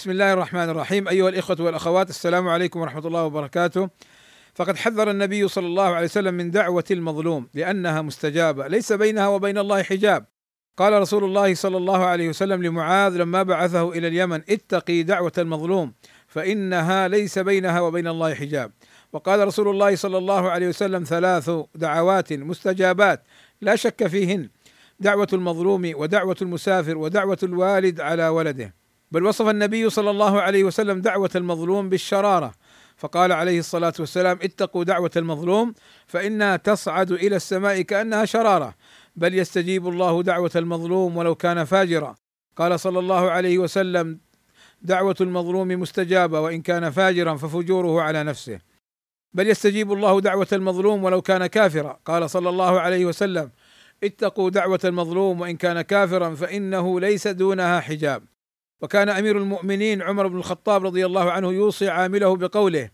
بسم الله الرحمن الرحيم. أيها الإخوة والأخوات السلام عليكم ورحمة الله وبركاته. فقد حذر النبي صلى الله عليه وسلم من دعوة المظلوم لأنها مستجابة ليس بينها وبين الله حجاب. قال رسول الله صلى الله عليه وسلم لمعاذ لما بعثه إلى اليمن اتقي دعوة المظلوم فإنها ليس بينها وبين الله حجاب. وقال رسول الله صلى الله عليه وسلم ثلاث دعوات مستجابات لا شك فيهن دعوة المظلوم ودعوة المسافر ودعوة الوالد على ولده. بل وصف النبي صلى الله عليه وسلم دعوة المظلوم بالشرارة. فقال عليه الصلاة والسلام اتقوا دعوة المظلوم فإنها تصعد إلى السماء كأنها شرارة. بل يستجيب الله دعوة المظلوم ولو كان فاجرا. قال صلى الله عليه وسلم دعوة المظلوم مستجابة وإن كان فاجرا ففجوره على نفسه. بل يستجيب الله دعوة المظلوم ولو كان كافرا. قال صلى الله عليه وسلم اتقوا دعوة المظلوم وإن كان كافرا فإنه ليس دونها حجاب. وكان أمير المؤمنين عمر بن الخطاب رضي الله عنه يوصي عامله بقوله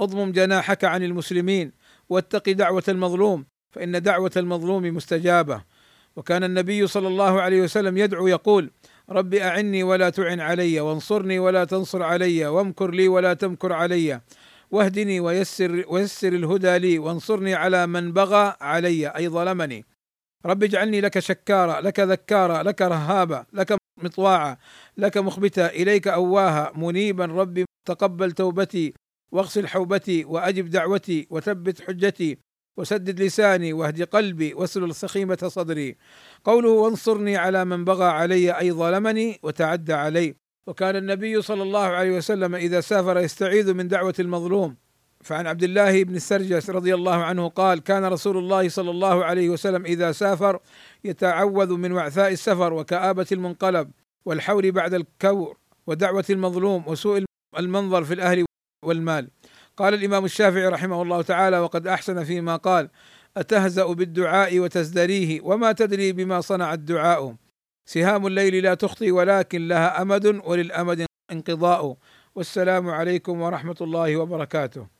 اضمم جناحك عن المسلمين واتق دعوة المظلوم فإن دعوة المظلوم مستجابة. وكان النبي صلى الله عليه وسلم يدعو يقول رب أعني ولا تعن علي وانصرني ولا تنصر علي وامكر لي ولا تمكر علي واهدني ويسر ويسر الهدى لي وانصرني على من بغى علي أي ظلمني. رب اجعلني لك شكارا لك ذكارا لك رهابا لك مطواعا لك مخبتا إليك أواها منيبا ربي تقبل توبتي واغسل حوبتي وأجب دعوتي وثبت حجتي وسدد لساني واهد قلبي واسلل سخيمة صدري. قوله وانصرني على من بغى علي أي ظلمني وتعدى علي. وكان النبي صلى الله عليه وسلم إذا سافر يستعيذ من دعوة المظلوم. فعن عبد الله بن السرجس رضي الله عنه قال كان رسول الله صلى الله عليه وسلم إذا سافر يتعوذ من وعثاء السفر وكآبة المنقلب والحور بعد الكور ودعوة المظلوم وسوء المنظر في الأهل والمال قال الإمام الشافعي رحمه الله تعالى وقد أحسن فيما قال أتهزأ بالدعاء وتزدريه وما تدري بما صنع الدعاء. سهام الليل لا تخطي ولكن لها أمد وللأمد انقضاء. والسلام عليكم ورحمة الله وبركاته